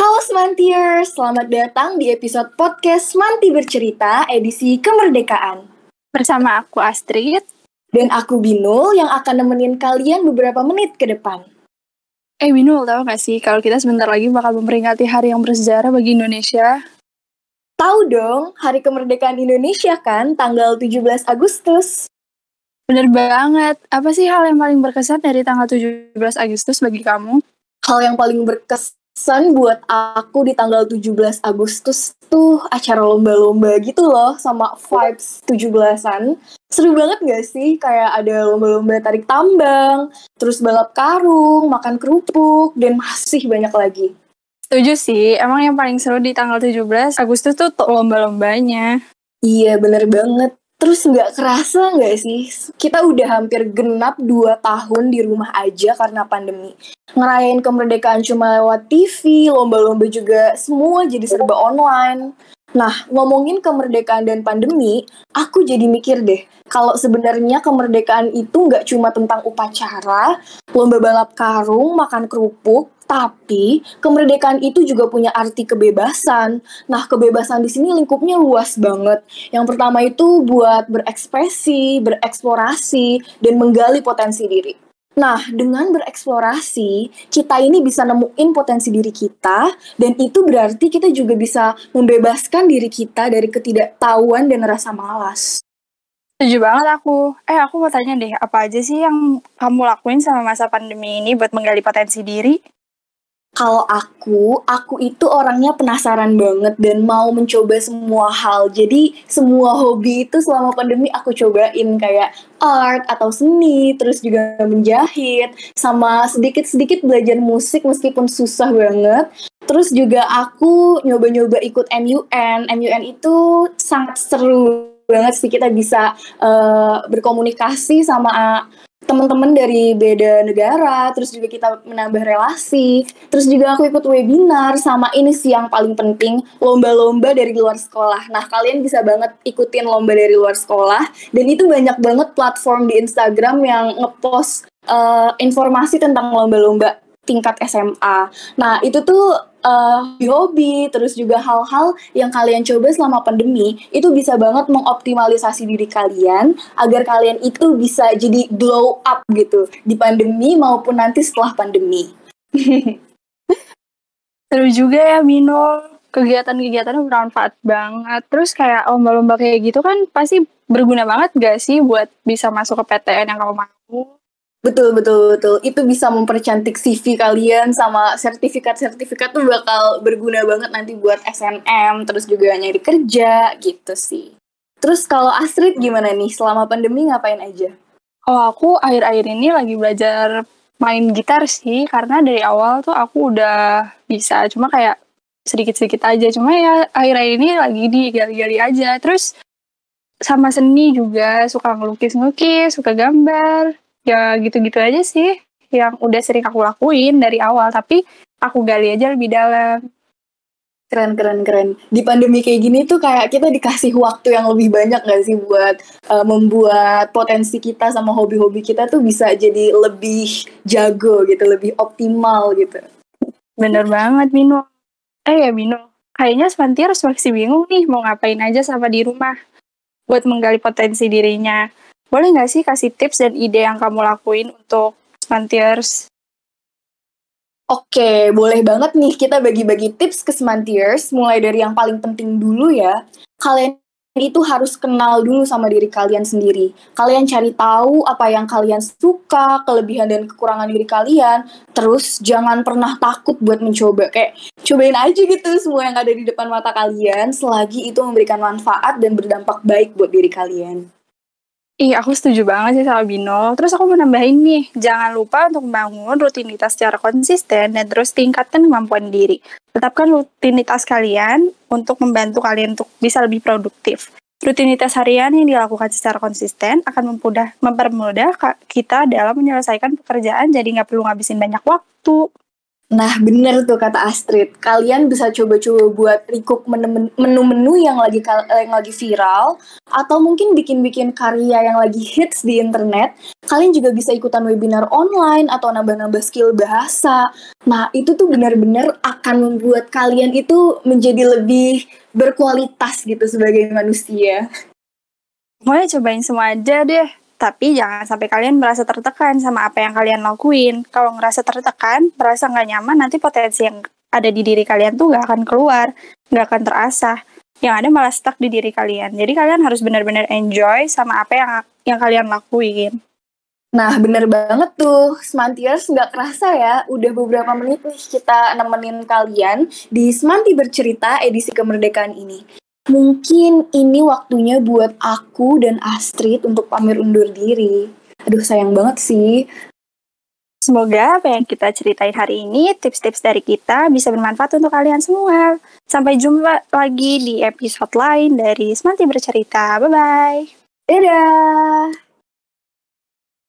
Halo Semantiers, selamat datang di episode podcast Semanti Bercerita edisi Kemerdekaan. Bersama aku Astrid. Dan aku Binul yang akan nemenin kalian beberapa menit ke depan. Eh Binul, tau gak sih kalau kita sebentar lagi bakal memperingati hari yang bersejarah bagi Indonesia? Tahu dong, Hari Kemerdekaan Indonesia kan, tanggal 17 Agustus. Bener banget. Apa sih hal yang paling berkesan dari tanggal 17 Agustus bagi kamu? Hal yang paling berkesan buat aku di tanggal 17 Agustus tuh acara lomba-lomba gitu loh sama vibes 17-an. Seru banget gak sih? Kayak ada lomba-lomba tarik tambang, terus balap karung, makan kerupuk, dan masih banyak lagi. Setuju sih, emang yang paling seru di tanggal 17 Agustus tuh lomba-lombanya. Iya bener banget. Terus nggak kerasa nggak sih? Kita udah hampir genap 2 tahun di rumah aja karena pandemi. Ngerayain kemerdekaan cuma lewat TV, lomba-lomba juga semua jadi serba online. Nah, ngomongin kemerdekaan dan pandemi, aku jadi mikir deh, kalau sebenarnya kemerdekaan itu nggak cuma tentang upacara, lomba balap karung, makan kerupuk, tapi kemerdekaan itu juga punya arti kebebasan. Nah, kebebasan di sini lingkupnya luas banget. Yang pertama itu buat berekspresi, bereksplorasi, dan menggali potensi diri. Nah, dengan bereksplorasi, kita ini bisa nemuin potensi diri kita, dan itu berarti kita juga bisa membebaskan diri kita dari ketidaktahuan dan rasa malas. Setuju banget aku. Eh, aku mau tanya deh, apa aja sih yang kamu lakuin sama masa pandemi ini buat menggali potensi diri? Kalau aku, aku itu orangnya penasaran banget dan mau mencoba semua hal. Jadi semua hobi itu selama pandemi aku cobain kayak art atau seni, terus juga menjahit, sama sedikit-sedikit belajar musik meskipun susah banget. Terus juga aku nyoba-nyoba ikut MUN. MUN itu sangat seru banget sih kita bisa uh, berkomunikasi sama teman-teman dari beda negara, terus juga kita menambah relasi, terus juga aku ikut webinar sama ini sih yang paling penting lomba-lomba dari luar sekolah. Nah kalian bisa banget ikutin lomba dari luar sekolah dan itu banyak banget platform di Instagram yang ngepost uh, informasi tentang lomba-lomba tingkat SMA. Nah itu tuh uh, hobi, terus juga hal-hal yang kalian coba selama pandemi, itu bisa banget mengoptimalisasi diri kalian agar kalian itu bisa jadi glow up gitu di pandemi maupun nanti setelah pandemi. Seru juga ya Mino, kegiatan-kegiatannya bermanfaat banget. Terus kayak lomba-lomba kayak gitu kan pasti berguna banget gak sih buat bisa masuk ke PTN yang kamu mau? Betul, betul, betul. Itu bisa mempercantik CV kalian sama sertifikat-sertifikat tuh bakal berguna banget nanti buat SNM, terus juga nyari kerja gitu sih. Terus kalau Astrid gimana nih selama pandemi ngapain aja? Oh aku akhir-akhir ini lagi belajar main gitar sih, karena dari awal tuh aku udah bisa, cuma kayak sedikit-sedikit aja. Cuma ya akhir-akhir ini lagi digali-gali aja. Terus sama seni juga, suka ngelukis-ngelukis, suka gambar ya gitu-gitu aja sih yang udah sering aku lakuin dari awal tapi aku gali aja lebih dalam. Keren keren keren. Di pandemi kayak gini tuh kayak kita dikasih waktu yang lebih banyak gak sih buat uh, membuat potensi kita sama hobi-hobi kita tuh bisa jadi lebih jago gitu lebih optimal gitu. Bener banget Mino. Eh ya Mino kayaknya Svantier masih bingung nih mau ngapain aja sama di rumah buat menggali potensi dirinya boleh nggak sih kasih tips dan ide yang kamu lakuin untuk Smantiers? Oke, boleh banget nih kita bagi-bagi tips ke Smantiers, mulai dari yang paling penting dulu ya. Kalian itu harus kenal dulu sama diri kalian sendiri. Kalian cari tahu apa yang kalian suka, kelebihan dan kekurangan diri kalian. Terus jangan pernah takut buat mencoba. Kayak cobain aja gitu semua yang ada di depan mata kalian selagi itu memberikan manfaat dan berdampak baik buat diri kalian. Ih, aku setuju banget sih sama Bino. Terus aku mau nambahin nih, jangan lupa untuk membangun rutinitas secara konsisten dan terus tingkatkan kemampuan diri. Tetapkan rutinitas kalian untuk membantu kalian untuk bisa lebih produktif. Rutinitas harian yang dilakukan secara konsisten akan mempermudah, mempermudah kita dalam menyelesaikan pekerjaan jadi nggak perlu ngabisin banyak waktu. Nah, bener tuh kata Astrid. Kalian bisa coba-coba buat recook menu-menu yang lagi yang lagi viral atau mungkin bikin-bikin karya yang lagi hits di internet. Kalian juga bisa ikutan webinar online atau nambah-nambah skill bahasa. Nah, itu tuh benar-benar akan membuat kalian itu menjadi lebih berkualitas gitu sebagai manusia. Mulai cobain semua aja deh. Tapi jangan sampai kalian merasa tertekan sama apa yang kalian lakuin. Kalau ngerasa tertekan, merasa nggak nyaman, nanti potensi yang ada di diri kalian tuh nggak akan keluar, nggak akan terasa. Yang ada malah stuck di diri kalian. Jadi kalian harus benar-benar enjoy sama apa yang yang kalian lakuin. Nah, bener banget tuh. Semantiers nggak kerasa ya, udah beberapa menit nih kita nemenin kalian di Semanti Bercerita edisi kemerdekaan ini. Mungkin ini waktunya buat aku dan Astrid untuk pamer undur diri. Aduh, sayang banget sih. Semoga apa yang kita ceritain hari ini, tips-tips dari kita bisa bermanfaat untuk kalian semua. Sampai jumpa lagi di episode lain dari Semanti Bercerita. Bye-bye. Dadah!